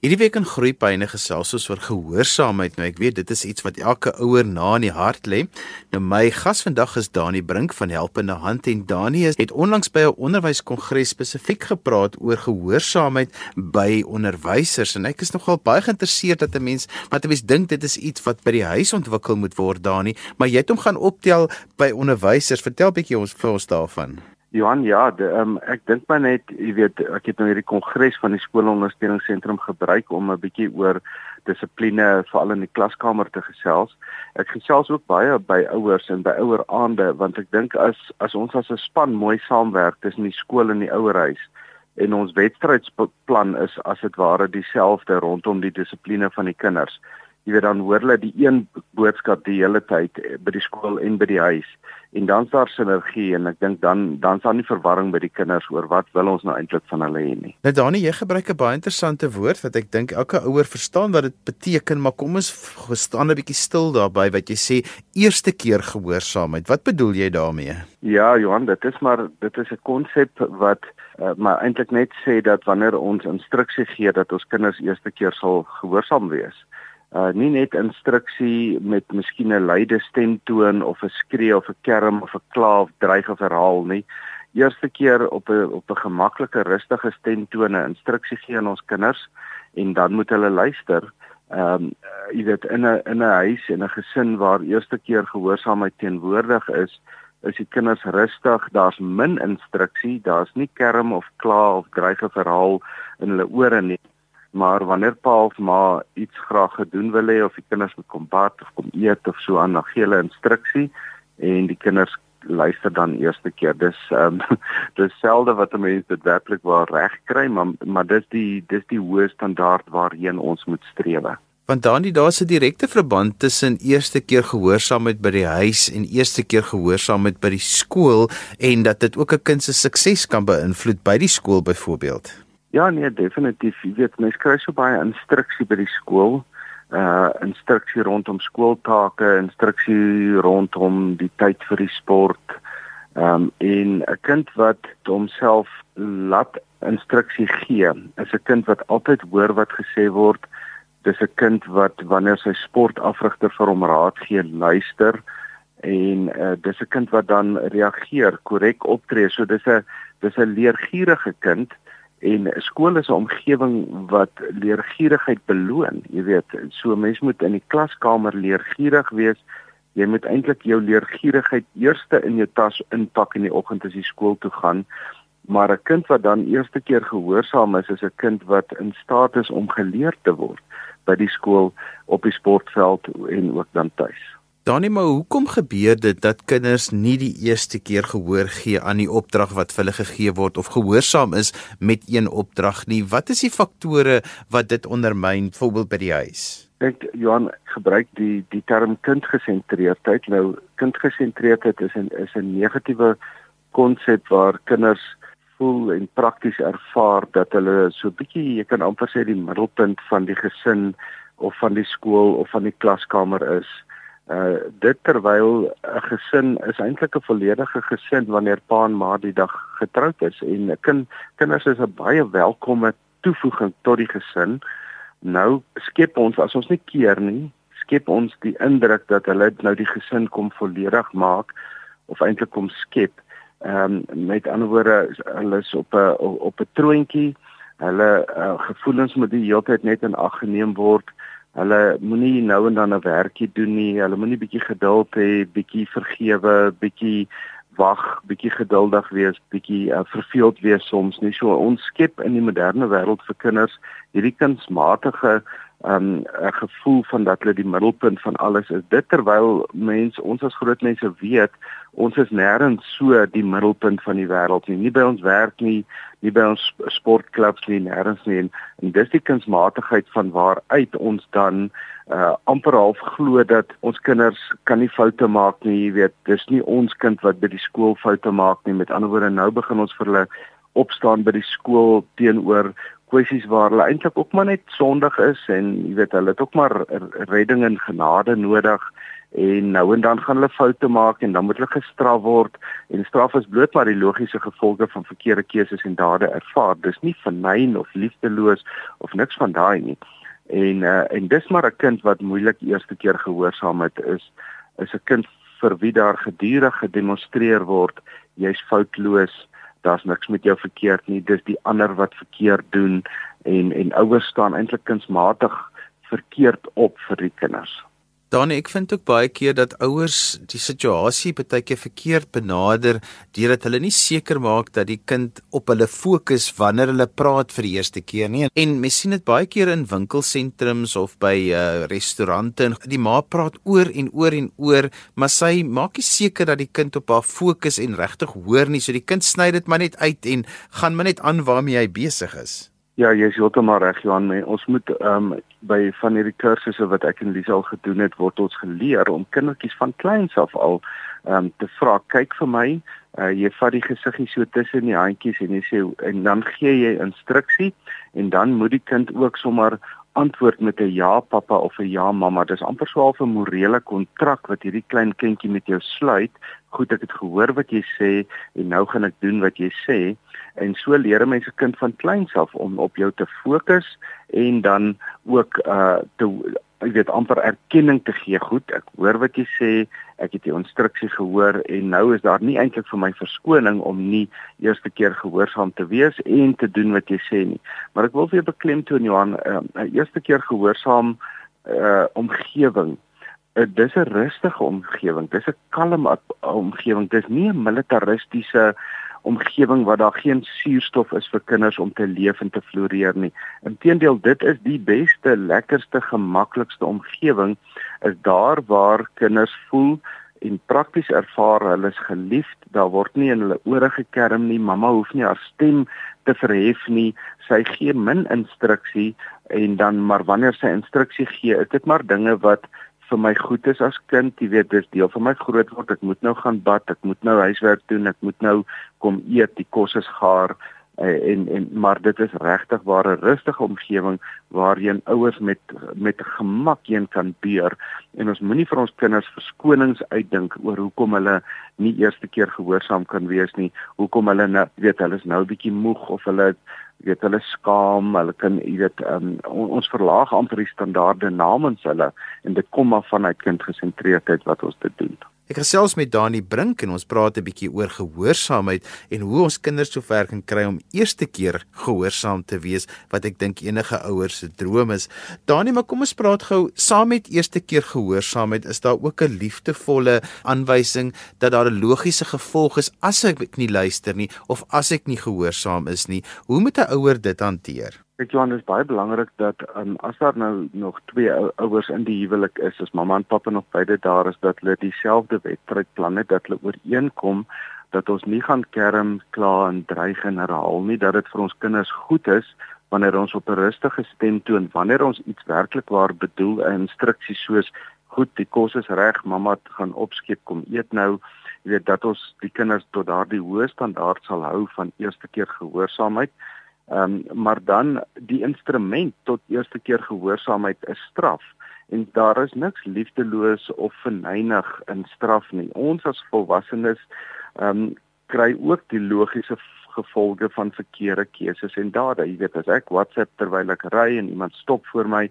Hierdie week in Groepyne gesels ons oor gehoorsaamheid. Nou ek weet dit is iets wat elke ouer na in die hart lê. Nou my gas vandag is Dani Brink van Helpende Hand en Dani het onlangs by 'n onderwyskongres spesifiek gepraat oor gehoorsaamheid by onderwysers en ek is nogal baie geïnteresseerd dat 'n mens wat 'n mens dink dit is iets wat by die huis ontwikkel moet word Dani, maar jy het hom gaan optel by onderwysers. Vertel 'n bietjie ons vir ons daarvan. Johan, ja, de, um, ek dink maar net, jy weet, ek het nou hierdie kongres van die skoolondersteuningsentrum gebruik om 'n bietjie oor dissipline veral in die klaskamer te gesels. Ek gesels ook baie by ouers en by oueraande want ek dink as as ons as 'n span mooi saamwerk tussen die skool en die ouerhuis en ons wedstrydspan is as dit ware dieselfde rondom die dissipline van die kinders jy weet dan hoor hulle die een boodskap die hele tyd eh, by die skool en by die huis en dan's daar sinergie en ek dink dan dan's daar nie verwarring by die kinders oor wat wil ons nou eintlik van hulle hê nie. Nou Dani, jy gebruik 'n baie interessante woord wat ek dink elke ouer verstaan wat dit beteken, maar kom ons staan 'n bietjie stil daarby wat jy sê eerste keer gehoorsaamheid. Wat bedoel jy daarmee? Ja, Johan, dit is maar dit is 'n konsep wat uh, maar eintlik net sê dat wanneer ons instruksie gee dat ons kinders eerste keer sal gehoorsaam wees uh nie net instruksie met miskien 'n luide stemtoon of 'n skree of 'n kerm of 'n kla of dreig of herhaal nie. Eerste keer op 'n op 'n gemaklike rustige stemtoon 'n instruksie gee aan ons kinders en dan moet hulle luister. Ehm um, jy weet in 'n in 'n huis en 'n gesin waar eerste keer gehoorsaamheid teenwoordig is, is die kinders rustig, daar's min instruksie, daar's nie kerm of kla of dreig of herhaal in hulle ore nie maar wanneer pa of ma iets graag gedoen wil hê of die kinders moet kom bad of kom eet of so aan, gee hulle instruksie en die kinders luister dan eerste keer. Dis ehm um, dis selde wat 'n mens dit werklik waar reg kry, maar maar dis die dis die hoë standaard waarheen ons moet streef. Want dan die daar's 'n direkte verband tussen eerste keer gehoorsaamheid by die huis en eerste keer gehoorsaamheid by die skool en dat dit ook 'n kind se sukses kan beïnvloed by die skool byvoorbeeld. Ja nee, definitief. Jy weet, mens kry so baie instruksie by die skool. Uh instruksie rondom skooltake, instruksie rondom die tyd vir die sport. Ehm um, en 'n kind wat homself laat instruksie gee, is 'n kind wat altyd hoor wat gesê word. Dis 'n kind wat wanneer sy sportafrigter vir hom raad gee, luister en uh, dis 'n kind wat dan reageer, korrek optree. So dis 'n dis 'n leergierige kind en skool is 'n omgewing wat leergierigheid beloon jy weet. So mens moet in die klaskamer leergierig wees. Jy moet eintlik jou leergierigheid eerste in jou tas inpak in die oggend as jy skool toe gaan. Maar 'n kind wat dan eerste keer gehoorsaam is is 'n kind wat in staat is om geleer te word by die skool op die sportveld en ook dan tuis Danie, maar hoekom gebeur dit dat kinders nie die eerste keer gehoor gee aan die opdrag wat vir hulle gegee word of gehoorsaam is met een opdrag nie? Wat is die faktore wat dit ondermyn, byvoorbeeld by die huis? Ek Johan gebruik die die term kindgesentreerdheid. Nou kindgesentreerdheid is 'n is 'n negatiewe konsep waar kinders voel en prakties ervaar dat hulle so bietjie, jy kan amper sê die middelpunt van die gesin of van die skool of van die klaskamer is uh dit terwyl 'n gesin is eintlik 'n volledige gesin wanneer pa en ma die dag getroud is en 'n kind kinders is 'n baie welkome toevoeging tot die gesin. Nou skep ons as ons nie keer nie, skep ons die indruk dat hulle nou die gesin kom volledig maak of eintlik kom skep. Ehm um, met ander woorde hulle is op 'n op 'n troontjie. Hulle uh, gevoelens moet die hele tyd net in ag geneem word. Hulle moenie nou en dan 'n werkie doen nie. Hulle moenie bietjie geduld hê, bietjie vergewe, bietjie wag, bietjie geduldig wees, bietjie uh, verveeld wees soms nie. So ons skep in die moderne wêreld vir kinders hierdie kunsmatige um 'n gevoel van dat hulle die middelpunt van alles is. Dit terwyl mense ons as groot mense weet, ons is nêrens so die middelpunt van die wêreld nie. Nie by ons werk nie, nie by ons sportklubs nie, nêrens nie. En, en dis die kunsmatigheid van waaruit ons dan uh amper half glo dat ons kinders kan nie foute maak nie, jy weet. Dis nie ons kind wat by die skool foute maak nie. Met ander woorde, nou begin ons vir hulle opstaan by die skool teenoor kwessies waar hulle eintlik ook maar net sondig is en jy weet hulle het ook maar redding en genade nodig en nou en dan gaan hulle foute maak en dan moet hulle gestraf word en straf is bloot maar die logiese gevolge van verkeerde keuses en dade ervaar. Dis nie vernyn of liefdeloos of niks van daai nie. En uh, en dis maar 'n kind wat moeilik eerste keer gehoorsaam het is is 'n kind vir wie daar gedurig gedemonstreer word jy's foutloos, daar's niks met jou verkeerd nie, dis die ander wat verkeerd doen en en ouers staan eintlik kunsmatig verkeerd op vir die kinders. Dan ek vind ook baie keer dat ouers die situasie baie keer verkeerd benader deurdat hulle nie seker maak dat die kind op hulle fokus wanneer hulle praat vir die eerste keer nie. En mens sien dit baie keer in winkelsentrums of by uh, restaurante die ma praat oor en oor en oor, maar sy maak nie seker dat die kind op haar fokus en regtig hoor nie. So die kind sny dit maar net uit en gaan maar net aan waarmee hy besig is. Ja, jy is heeltemal reg Johan. Ons moet ehm um, by van hierdie kursusse wat ek en Lisa al gedoen het, word ons geleer om kindertjies van kleins af al ehm um, te vra, kyk vir my, uh, jy vat die gesiggie so tussen die handjies en jy sê en dan gee jy instruksie en dan moet die kind ook sommer antwoord met 'n ja pappa of 'n ja mamma. Dis amper so 'n morele kontrak wat hierdie klein kindjie met jou sluit. Goed, ek het gehoor wat jy sê en nou gaan ek doen wat jy sê. En so leer mense kind van kleins af om op jou te fokus en dan ook uh te ek weet amper erkenning te gee. Goed, ek hoor wat jy sê. Ek het jou instruksie gehoor en nou is daar nie eintlik vir my verskoning om nie eerste keer gehoorsaam te wees en te doen wat jy sê nie. Maar ek wil vir jou beklemtoon Johan, 'n uh, eerste keer gehoorsaam uh omgewing. Uh, dis 'n rustige omgewing. Dis 'n kalm omgewing. Dis nie 'n militaristiese omgewing waar daar geen suurstof is vir kinders om te leef en te floreer nie. Inteendeel, dit is die beste, lekkerste, gemaklikste omgewing is daar waar kinders voel en prakties ervaar hulle is geliefd. Daar word nie in hulle ore gekerm nie. Mamma hoef nie haar stem te verhef nie. Sy gee min instruksie en dan maar wanneer sy instruksie gee, is dit maar dinge wat vir my goed is as kind, jy weet, dis deel van my grootword. Ek moet nou gaan bad, ek moet nou huiswerk doen, ek moet nou kom eet, die kos is gaar eh, en en maar dit is regtig waar 'n rustige omgewing waarheen ouers met met gemak heen kan beur en ons moenie vir ons kinders verskonings uitdink oor hoekom hulle nie eerste keer gehoorsaam kan wees nie. Hoekom hulle nou weet hulle is nou bietjie moeg of hulle weet hulle skaam, hulle kan jy weet um, ons verlaag amper die standaarde namens hulle. En dit kom maar vanuit kindgesentreerdheid wat ons dit doen. Ek gesels met Dani Brink en ons praat 'n bietjie oor gehoorsaamheid en hoe ons kinders sover kan kry om eerste keer gehoorsaam te wees wat ek dink enige ouers se droom is. Dani, maar kom ons praat gou saam met eerste keer gehoorsaamheid is daar ook 'n liefdevolle aanwysing dat daar 'n logiese gevolg is as ek nie luister nie of as ek nie gehoorsaam is nie. Hoe moet 'n ouer dit hanteer? Ek Johan is baie belangrik dat um, as daar nou nog twee ouers in die huwelik is, as mamma en pappa nog beide daar is, dat hulle dieselfde wedstrydplan het, dat hulle ooreenkom dat ons nie gaan kerm, kla en dreig en herhaal nie, dat dit vir ons kinders goed is wanneer ons op 'n rustige stem toon, wanneer ons iets werklik waar bedoel, 'n instruksie soos goed, die kos is reg, mamma gaan opskep kom eet nou, jy weet dat ons die kinders tot daardie hoë standaard sal hou van eerste keer gehoorsaamheid. Ehm um, maar dan die instrument tot eerste keer gehoorsaamheid is straf en daar is niks liefdeloos of verneig in straf nie. Ons as volwassenes ehm um, kry ook die logiese gevolge van verkeerde keuses en dade. Jy weet as ek WhatsApp terwyl ek ry en iemand stop voor my,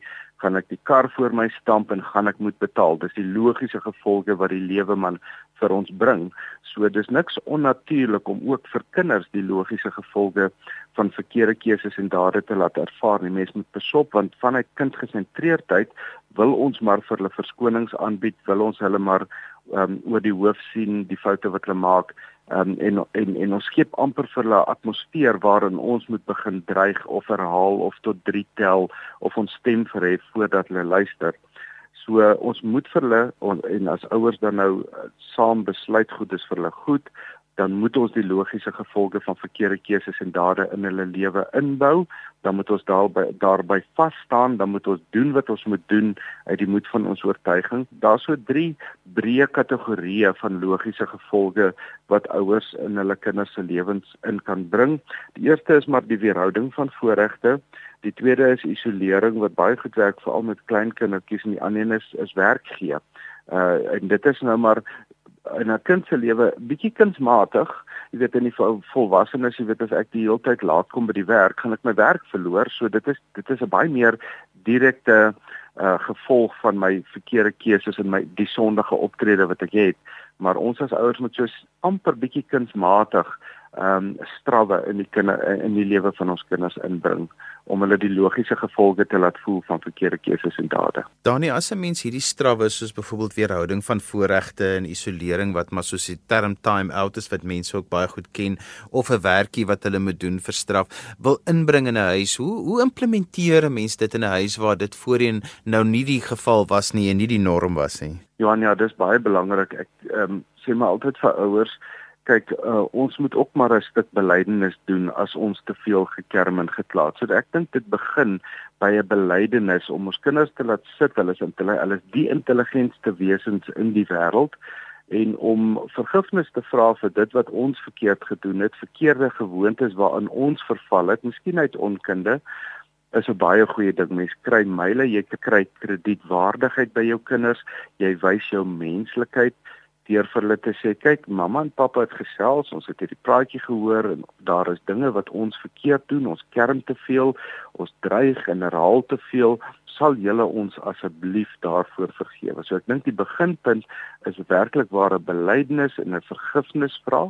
gaan ek die kar voor my stamp en gaan ek moet betaal. Dis die logiese gevolge wat die lewe man vir ons bring. So dis niks onnatuurlik om ook vir kinders die logiese gevolge van verkeerde keuses en dade te laat ervaar. Die mens moet besop want vanuit kindgesentreerdheid wil ons maar vir hulle verskonings aanbied, wil ons hulle maar um, oor die hoof sien die foute wat hulle maak um, en en en ons skep amper vir hulle atmosfeer waarin ons moet begin dreig of herhaal of tot 3 tel of ons stem verhef voordat hulle luister. So uh, ons moet vir hulle en as ouers dan nou uh, saam besluit goed is vir hulle goed, dan moet ons die logiese gevolge van verkeerde keuses en dade in hulle lewe inbou. Dan moet ons daarby daarby vas staan, dan moet ons doen wat ons moet doen uit die moed van ons oortuiging. Daar's so drie breë kategorieë van logiese gevolge wat ouers in hulle kinders se lewens in kan bring. Die eerste is maar die weerhouding van voorregte. Die tweede is isolering wat baie goed werk veral met klein kindertjies en die ander een is is werk gee Uh en dit is nou maar in 'n kind se lewe bietjie kunsmatig. Jy weet in die volwassenes, jy weet as ek die hele tyd laat kom by die werk, gaan ek my werk verloor. So dit is dit is 'n baie meer direkte uh gevolg van my verkeerde keuses en my die sondige optrede wat ek het. Maar ons as ouers moet so amper bietjie kunsmatig ehm um, strawwe in die kinder in die lewe van ons kinders inbring om hulle die logiese gevolge te laat voel van verkeerde keuses en dade. Danie, as 'n mens hierdie strawwe soos byvoorbeeld weerhouding van voorregte en isolering wat maar soos die term time out is wat mense ook baie goed ken of 'n werkie wat hulle moet doen vir straf, wil inbring in 'n huis. Hoe hoe implementeer 'n mens dit in 'n huis waar dit voorheen nou nie die geval was nie en nie die norm was nie? Johan, ja, dis baie belangrik. Ek ehm um, sê maar altyd vir ouers kyk uh, ons moet ook maar 'n stuk belydenis doen as ons te veel gekerm en geklaat. So ek dink dit begin by 'n belydenis om ons kinders te laat sit, hulle is intelligent, hulle is die intelligentste wesens in die wêreld en om vergifnis te vra vir dit wat ons verkeerd gedoen het, verkeerde gewoontes waaraan ons verval het, miskien uit onkunde is 'n baie goeie ding. Mens kry myle, jy kry kredietwaardigheid by jou kinders, jy wys jou menslikheid, deur vir hulle te sê kyk mamma en pappa het gesels ons het hierdie praatjie gehoor en daar is dinge wat ons verkeerd doen ons kerm te veel ons dreig en herhaal te veel. Sal julle ons asseblief daarvoor vergewe? So ek dink die beginpunt is werklik waar 'n belydenis en 'n vergifnis vra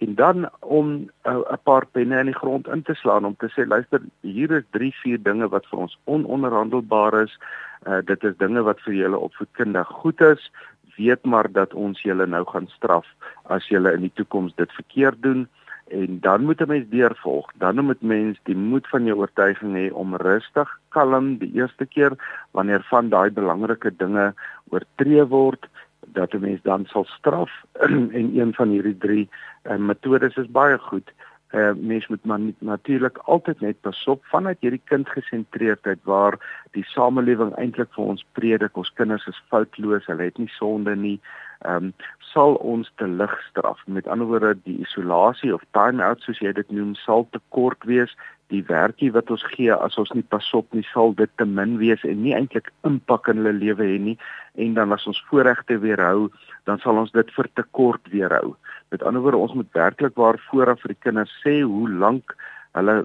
en dan om 'n paar penne in die grond in te slaan om te sê luister hier is 3 4 dinge wat vir ons ononderhandelbaar is. Uh, dit is dinge wat vir julle opvoedkundig goed is weet maar dat ons julle nou gaan straf as julle in die toekoms dit verkeerd doen. En dan moet 'n mens deurvolg. Dan moet mens die moed van jou oortuiging hê om rustig, kalm die eerste keer wanneer van daai belangrike dinge oortree word dat 'n mens dan sal straf. En een van hierdie drie uh, metodes is baie goed uh, mens moet maar natuurlik altyd net pasop vanuit hierdie kindgesentreerdheid waar die samelewing eintlik vir ons predik ons kinders is foutloos hulle het nie sonde nie ehm um, sal ons te lig straf. Met ander woorde die isolasie of time out soos jy dit noem sal te kort wees. Die werkie wat ons gee as ons nie pasop nie sal dit te min wees en nie eintlik impak in hulle lewe hê nie. En dan as ons voorregte weerhou dan sal ons dit vir te kort weerhou. Met ander woorde, ons moet werklik waar vooraf vir die kinders sê hoe lank hulle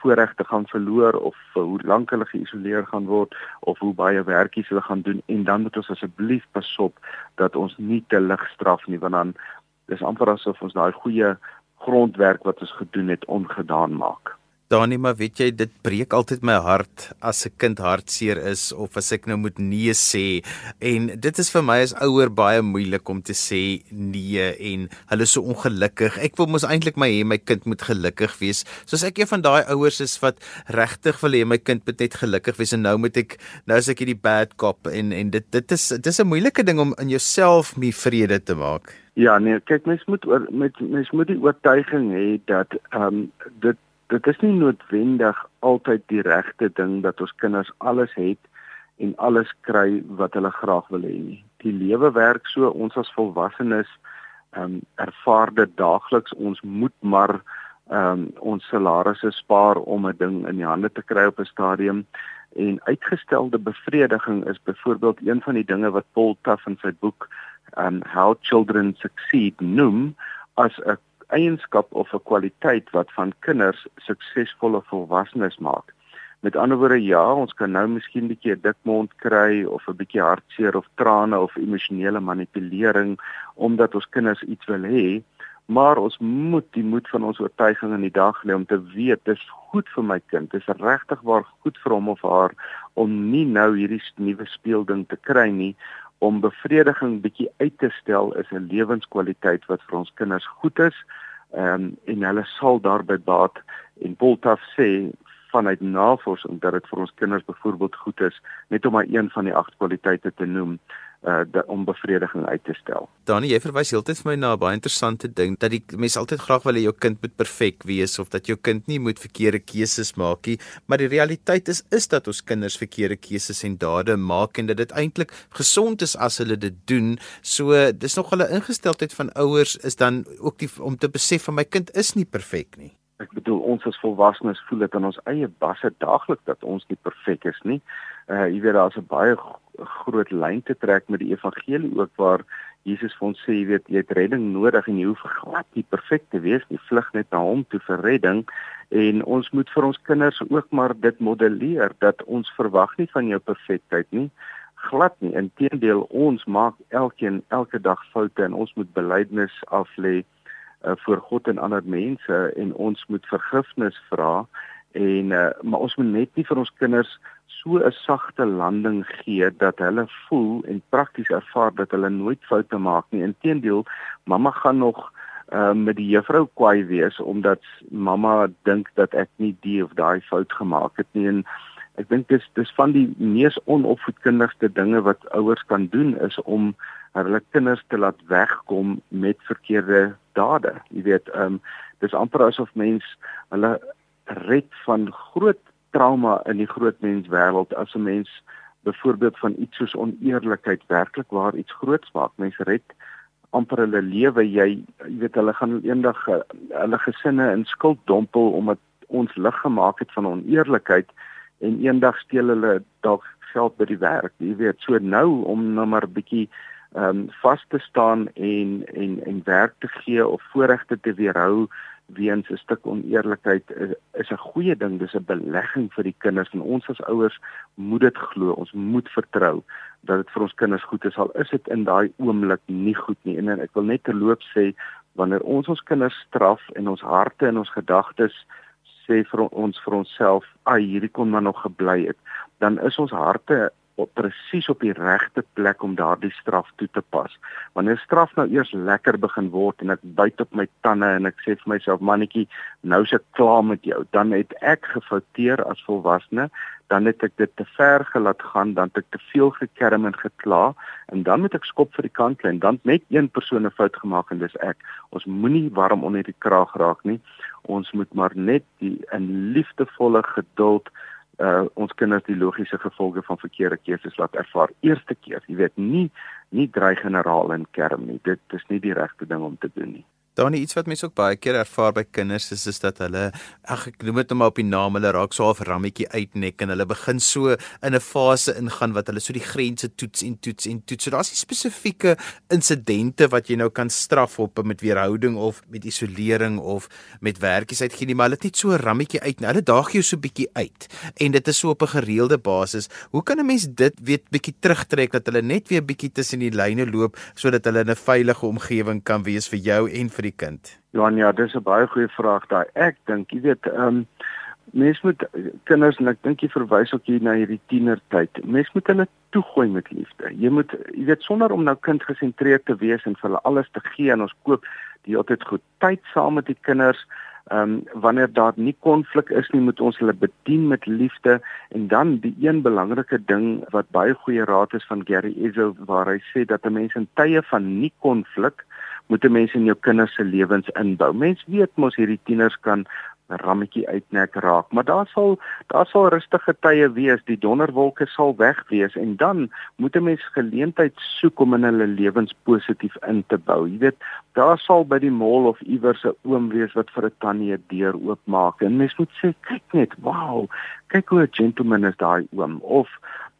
voorregte gaan verloor of hoe lank hulle geïsoleer gaan word of hoe baie werkies hulle gaan doen en dan moet ons asseblief pasop dat ons nie te lig straf nie want dan dis amper asof ons daai goeie grondwerk wat ons gedoen het ongedaan maak. Danie, maar weet jy, dit breek altyd my hart as 'n kind hartseer is of as ek nou moet nee sê. En dit is vir my as ouer baie moeilik om te sê nee en hulle is so ongelukkig. Ek wil mos eintlik my hê my kind moet gelukkig wees. Soos ek een van daai ouers is wat regtig wil hê my kind moet net gelukkig wees en nou moet ek nou as ek hierdie bad cop en en dit dit is dit is 'n moeilike ding om in jouself mee vrede te maak. Ja nee, kyk mens moet oor met mens moet die oortuiging hê dat ehm um, dit dit is nie noodwendig altyd die regte ding dat ons kinders alles het en alles kry wat hulle graag wil hê nie. Die lewe werk so ons as volwassenes ehm um, ervaar dit daagliks ons moet maar ehm um, ons salarisse spaar om 'n ding in die hande te kry op 'n stadium en uitgestelde bevrediging is byvoorbeeld een van die dinge wat Paul Tuff in sy boek um How Children Succeed noem as 'n eienskap of 'n kwaliteit wat van kinders suksesvolle volwassenes maak. Met ander woorde ja, ons kan nou miskien 'n bietjie dik mond kry of 'n bietjie hartseer of trane of emosionele manipulering omdat ons kinders iets wil hê, maar ons moet die moed van ons oortuiging in die dag lê om te weet dis goed vir my kind, dis regtig waar goed vir hom of haar om nie nou hierdie nuwe speelding te kry nie om bevrediging bietjie uit te stel is 'n lewenskwaliteit wat vir ons kinders goed is. Um, en hulle sal daarby baat. En Boltaf sê vanuit navorsing dat dit vir ons kinders byvoorbeeld goed is net om maar een van die agt kwaliteite te noem uh de, om bevrediging uit te stel. Danie, jy verwys heeltyd vir my na 'n baie interessante ding dat die mense altyd graag wil hê jou kind moet perfek wees of dat jou kind nie moet verkeerde keuses maak nie, maar die realiteit is is dat ons kinders verkeerde keuses en dade maak en dat dit eintlik gesond is as hulle dit doen. So dis nog hulle ingesteldheid van ouers is dan ook die om te besef van my kind is nie perfek nie. Ek bedoel ons as volwassenes voel dit aan ons eie basse daagliks dat ons nie perfek is nie. Uh jy weet daar's 'n baie groot lyn te trek met die evangelie ook waar Jesus vir ons sê jy weet jy het redding nodig en jy hoef glad nie perfek te wees nie. Vlug net na hom toe vir redding en ons moet vir ons kinders ook maar dit modelleer dat ons verwag nie van jou perfektheid nie. Glad nie. Inteendeel ons maak elkeen elke dag foute en ons moet belydenis aflê uh, voor God en ander mense en ons moet vergifnis vra en uh, maar ons moet net nie vir ons kinders so 'n sagte landing gee dat hulle voel en prakties ervaar dat hulle nooit foute maak nie. Inteendeel, mamma gaan nog uh, met die juffrou kwaai wees omdat mamma dink dat ek nie die of daai fout gemaak het nie en ek dink dis dis van die mees onopvoedkundigste dinge wat ouers kan doen is om hulle kinders te laat wegkom met verkeerde dade. Jy weet, ehm um, dis amper asof mens hulle red van groot trauma in die groot mens wêreld as 'n mens byvoorbeeld van iets soos oneerlikheid werklik waar iets groots maak. Mense red amper hulle lewe. Jy jy weet hulle gaan eendag eh, hulle gesinne in skuld dompel omdat ons lig gemaak het van oneerlikheid en eendag steel hulle dalk geld by die werk. Jy weet so nou om nou maar bietjie ehm um, vas te staan en en en werk te gee of voorregte te weerhou weens 'n stuk oneerlikheid is, is 'n goeie ding, dis 'n belegging vir die kinders. En ons as ouers moet dit glo, ons moet vertrou dat dit vir ons kinders goed is. Al is dit in daai oomblik nie goed nie. En, en ek wil net terloop sê wanneer ons ons kinders straf en ons harte en ons gedagtes sê vir ons vir onsself, "Ag, hierdie kon maar nog gebly het," dan is ons harte op presies op die regte plek om daardie straf toe te pas. Wanneer straf nou eers lekker begin word en ek byt op my tande en ek sê vir myself mannetjie, nou is ek klaar met jou, dan het ek gefouteer as volwassene, dan het ek dit te ver gelaat gaan, dan het ek te veel gekerm en gekla en dan moet ek skop vir die kant lê en dan net een persoon 'n fout gemaak en dis ek. Ons moenie warm onder die kraag raak nie. Ons moet maar net die in liefdevolle geduld uh ons kinders die logiese gevolge van verkeerde keuses laat ervaar eerste keer. Jy weet nie nie dreig generaal en kerm nie. Dit is nie die regte ding om te doen nie. Dan iets wat mense ook baie keer ervaar by kinders is is dat hulle ag ek noem dit nou maar op die naam hulle raak so half rammetjie uitnek en hulle begin so in 'n fase ingaan wat hulle so die grense toets en toets en toets. So daar's nie spesifieke insidente wat jy nou kan straf op met weerhouding of met isolering of met werkies uitgee nie, maar hulle het net so rammetjie uit. Hulle daag jou so bietjie uit en dit is so op 'n gereelde basis. Hoe kan 'n mens dit weet bietjie terugtrek dat hulle net weer bietjie tussen die lyne loop sodat hulle in 'n veilige omgewing kan wees vir jou en vir die kind? Johan, ja, dis 'n baie goeie vraag daai. Ek dink, jy weet, ehm um, mens moet kinders en ek dink jy verwys ook hier na hierdie tienertyd. Mens moet hulle toegooi met liefde. Jy moet jy weet sonder om nou kind gesentreerd te wees en vir hulle alles te gee en ons koop die altyd goed tyd saam met die kinders. Ehm um, wanneer daar nie konflik is nie, moet ons hulle bedien met liefde en dan die een belangrike ding wat baie goeie raad is van Gary Ezo waar hy sê dat 'n mens in tye van nie konflik moet mense in jou kinders se lewens inbou. Mense weet mos hierdie tieners kan 'n rammetjie uitnek raak, maar daar sal daar sal rustige tye wees, die donderwolke sal weg wees en dan moet 'n mens geleentheid soek om in hulle lewens positief in te bou. Jy weet, daar sal by die mall of iewers 'n oom wees wat vir 'n tannie 'n deur oopmaak en mens moet sê, kyk net, wow, kyk hoe 'n gentleman is daai oom of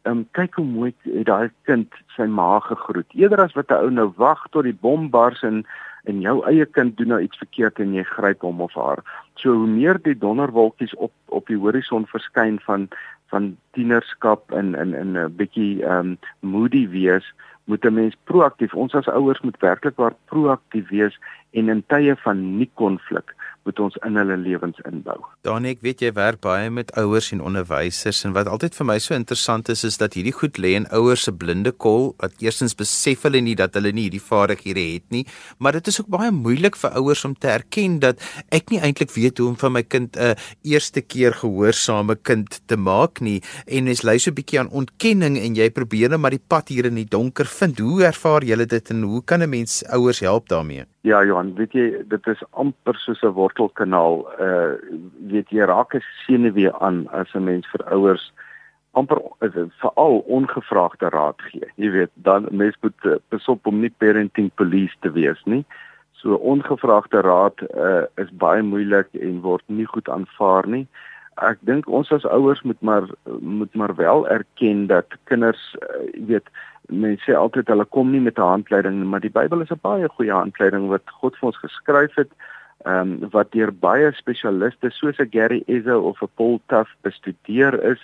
um, kyk hoe mooi het daai kind sy ma gegroet. Eerder as wat 'n ou nou wag tot die bom bars en en jou eie kind doen nou iets verkeerd en jy gryp hom of haar. So hoe meer die donderwolkies op op die horison verskyn van van tienerskap en in in 'n bietjie um moody wees, moet 'n mens proaktief. Ons as ouers moet werklik waar proaktief wees en in tye van nie konflik moet ons in hulle lewens inbou. Danie, ek weet jy werk baie met ouers en onderwysers en wat altyd vir my so interessant is is dat hierdie goed lê in ouers se blinde kol wat eersins besef hulle nie dat hulle nie hierdie vaardighede het nie, maar dit is ook baie moeilik vir ouers om te erken dat ek nie eintlik weet hoe om van my kind 'n eerste keer gehoorsame kind te maak nie en mens lei so 'n bietjie aan ontkenning en jy probeer net maar die pad hier in die donker vind. Hoe ervaar julle dit en hoe kan 'n mens ouers help daarmee? Ja Johan, weet jy, dit is amper soos 'n wortelkanaal. Uh weet jy, raak as senuwee aan as 'n mens vir ouers amper veral ongevraagde raad gee. Jy weet, dan mens moet uh, besop om nie parenting police te wees nie. So ongevraagde raad uh is baie moeilik en word nie goed aanvaar nie. Ek dink ons as ouers moet maar moet maar wel erken dat kinders uh, weet mense sê altyd hulle kom nie met 'n handleiding maar die Bybel is 'n baie goeie handleiding wat God vir ons geskryf het ehm um, wat deur baie spesialiste soos 'n Gary Eze of 'n Paul Tuff bestudeer is.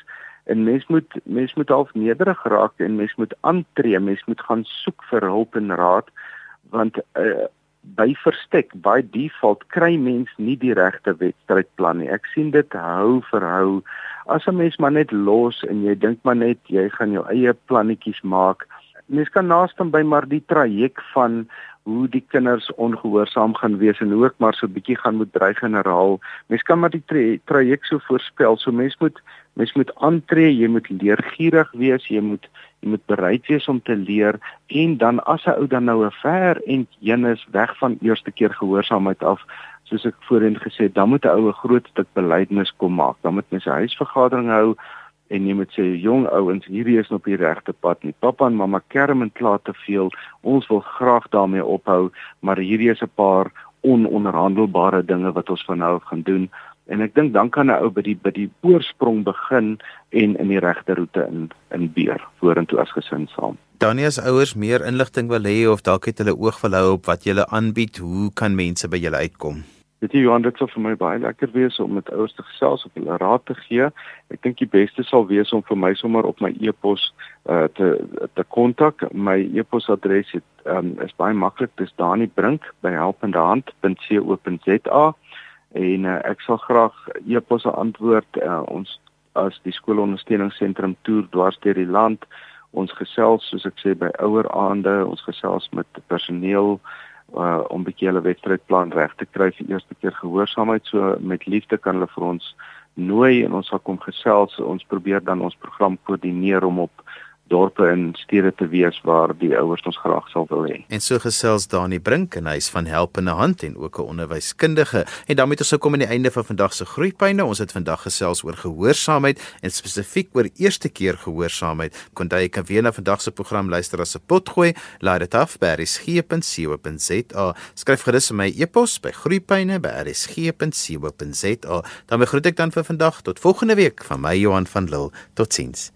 En mens moet mens moet half nederig raak en mens moet aantree mens moet gaan soek vir hulp en raad want uh, by verstek by default kry mens nie die regte wedstrydplan nie. Ek sien dit hou vir hou. As 'n mens maar net los en jy dink maar net jy gaan jou eie plannetjies maak. Mens kan naaste by maar die traject van hoe die kinders ongehoorsaam gaan wees en ek maar so 'n bietjie gaan moet dreig en herhaal. Mens kan maar die tra traject so voorspel. So mens moet mens moet aantree, jy moet leergierig wees, jy moet jy moet bereid wees om te leer en dan as 'n ou dan nou 'n ver en heen is weg van eerste keer gehoorsaamheid af, soos ek voorheen gesê het, dan moet 'n ou 'n groot stuk belydenis kom maak. Dan moet mens 'n huisvergadering hou en jy moet sê jong ouens hierdie is op die regte pad nie. Pappa en mamma kerm en kla te veel. Ons wil graag daarmee ophou maar hierdie is 'n paar ononderhandelbare dinge wat ons van nou af gaan doen. En ek dink dan kan 'n ou by die by die oorsprong begin en in die regte roete in in beer vorentoe as gesin saam. Danie as ouers meer inligting wil hê of dalk het hulle oog verhou op wat jy aanbied hoe kan mense by julle uitkom Weet jy Johan, dit sou vir my baie lekker wees om met ouers te gesels of hulle raad te gee. Ek dink die beste sal wees om vir my sommer op my e-pos uh, te te kontak. My e-posadres is um, is baie maklik. Dis danibrink@helpendehand.co.za en uh, ek sal graag e-posse antwoord uh, ons as die skoolondersteuningsentrum toer dwars deur die land. Ons gesels soos ek sê by oueraande, ons gesels met personeel uh om 'n bietjie hulle wedstrydplan reg te kry vir eerste keer gehoorsaamheid. So met liefde kan hulle vir ons nooi en ons sal kom gesels. Ons probeer dan ons program koördineer om op dorpe en stede te wees waar die ouers ons graag sal wil hê. En so gesels Dani Brink en hy's van Helpende Hand en ook 'n onderwyskundige. En dan moet ons gekom aan die einde van vandag se groeipyne. Ons het vandag gesels oor gehoorsaamheid en spesifiek oor eerste keer gehoorsaamheid. Kon jy kan weer na vandag se program luister as 'n potgooi. Laai dit af by rsg.co.za. Skryf gerus my e-pos by groeipyne@rsg.co.za. Dan groet ek dan vir vandag tot volgende week van my Johan van Lille. Totsiens.